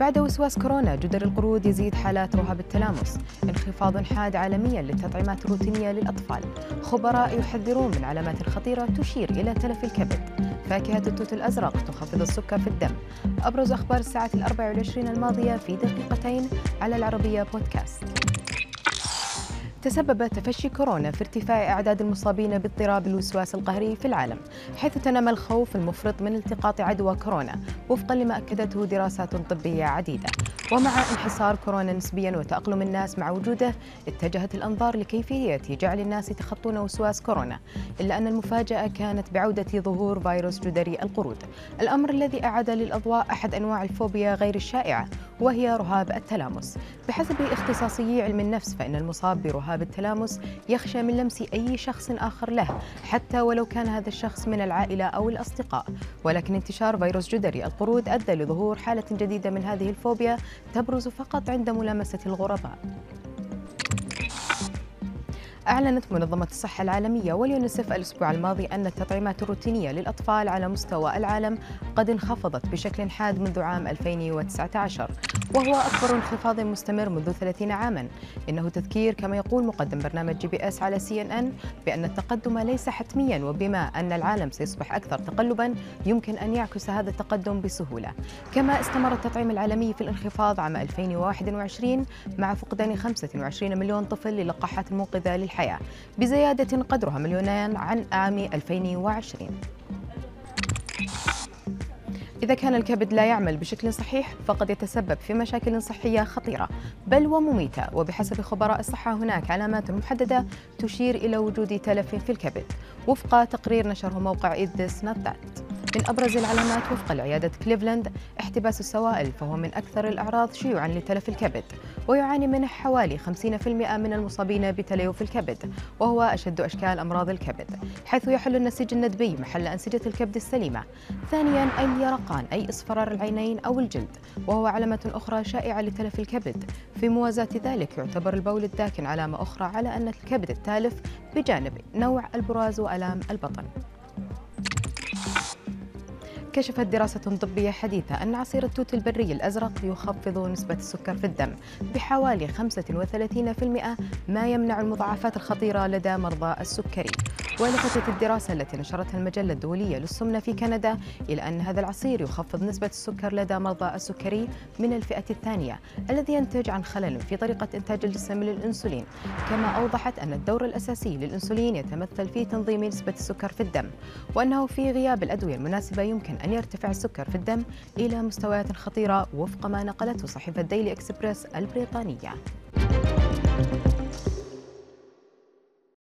بعد وسواس كورونا جدر القرود يزيد حالات رهاب التلامس. انخفاض حاد عالميا للتطعيمات الروتينية للأطفال. خبراء يحذرون من علامات خطيرة تشير إلى تلف الكبد. فاكهة التوت الأزرق تخفض السكر في الدم. أبرز أخبار الساعة الأربع والعشرين الماضية في دقيقتين على العربية بودكاست. تسبب تفشي كورونا في ارتفاع أعداد المصابين باضطراب الوسواس القهري في العالم حيث تنامى الخوف المفرط من التقاط عدوى كورونا وفقا لما أكدته دراسات طبية عديدة. ومع انحصار كورونا نسبيا وتأقلم الناس مع وجوده اتجهت الأنظار لكيفية جعل الناس يتخطون وسواس كورونا. إلا أن المفاجأة كانت بعودة ظهور فيروس جدري القرود. الأمر الذي أعاد للأضواء أحد أنواع الفوبيا غير الشائعة وهي رهاب التلامس. بحسب اختصاصيي علم النفس فإن المصاب برهاب التلامس يخشى من لمس أي شخص آخر له حتى ولو كان هذا الشخص من العائلة أو الأصدقاء. ولكن انتشار فيروس جدري القرود أدى لظهور حالة جديدة من هذه الفوبيا تبرز فقط عند ملامسة الغرباء. أعلنت منظمة الصحة العالمية واليونيسف الأسبوع الماضي أن التطعيمات الروتينية للأطفال على مستوى العالم قد انخفضت بشكل حاد منذ عام 2019 وهو أكبر انخفاض مستمر منذ 30 عاما. إنه تذكير كما يقول مقدم برنامج جي بي إس على سي إن إن بأن التقدم ليس حتميا وبما أن العالم سيصبح أكثر تقلبا يمكن أن يعكس هذا التقدم بسهولة. كما استمر التطعيم العالمي في الانخفاض عام 2021 مع فقدان 25 مليون طفل للقاحات المنقذة للحياة. بزيادة قدرها مليونين عن عام 2020 إذا كان الكبد لا يعمل بشكل صحيح فقد يتسبب في مشاكل صحية خطيرة بل ومميتة. وبحسب خبراء الصحة هناك علامات محددة تشير إلى وجود تلف في الكبد. وفق تقرير نشره موقع إذ ذات من أبرز العلامات وفق لعيادة كليفلاند احتباس السوائل فهو من أكثر الأعراض شيوعا لتلف الكبد ويعاني منه حوالي 50% من المصابين بتليف الكبد وهو أشد أشكال أمراض الكبد حيث يحل النسيج الندبي محل أنسجة الكبد السليمة. ثانيا اليرقان أي إصفرار العينين أو الجلد وهو علامة أخرى شائعة لتلف الكبد. في موازاة ذلك يعتبر البول الداكن علامة أخرى على أن الكبد التالف بجانب نوع البراز وألام البطن. كشفت دراسة طبية حديثة أن عصير التوت البري الأزرق يخفض نسبة السكر في الدم بحوالي 35% ما يمنع المضاعفات الخطيرة لدى مرضى السكري. ولفتت الدراسة التي نشرتها المجلة الدولية للسمنة في كندا إلى أن هذا العصير يخفض نسبة السكر لدى مرضى السكري من الفئة الثانية الذي ينتج عن خلل في طريقة إنتاج الجسم للأنسولين. كما أوضحت أن الدور الأساسي للأنسولين يتمثل في تنظيم نسبة السكر في الدم وأنه في غياب الأدوية المناسبة يمكن أن يرتفع السكر في الدم إلى مستويات خطيرة وفق ما نقلته صحيفة ديلي إكسبريس البريطانية.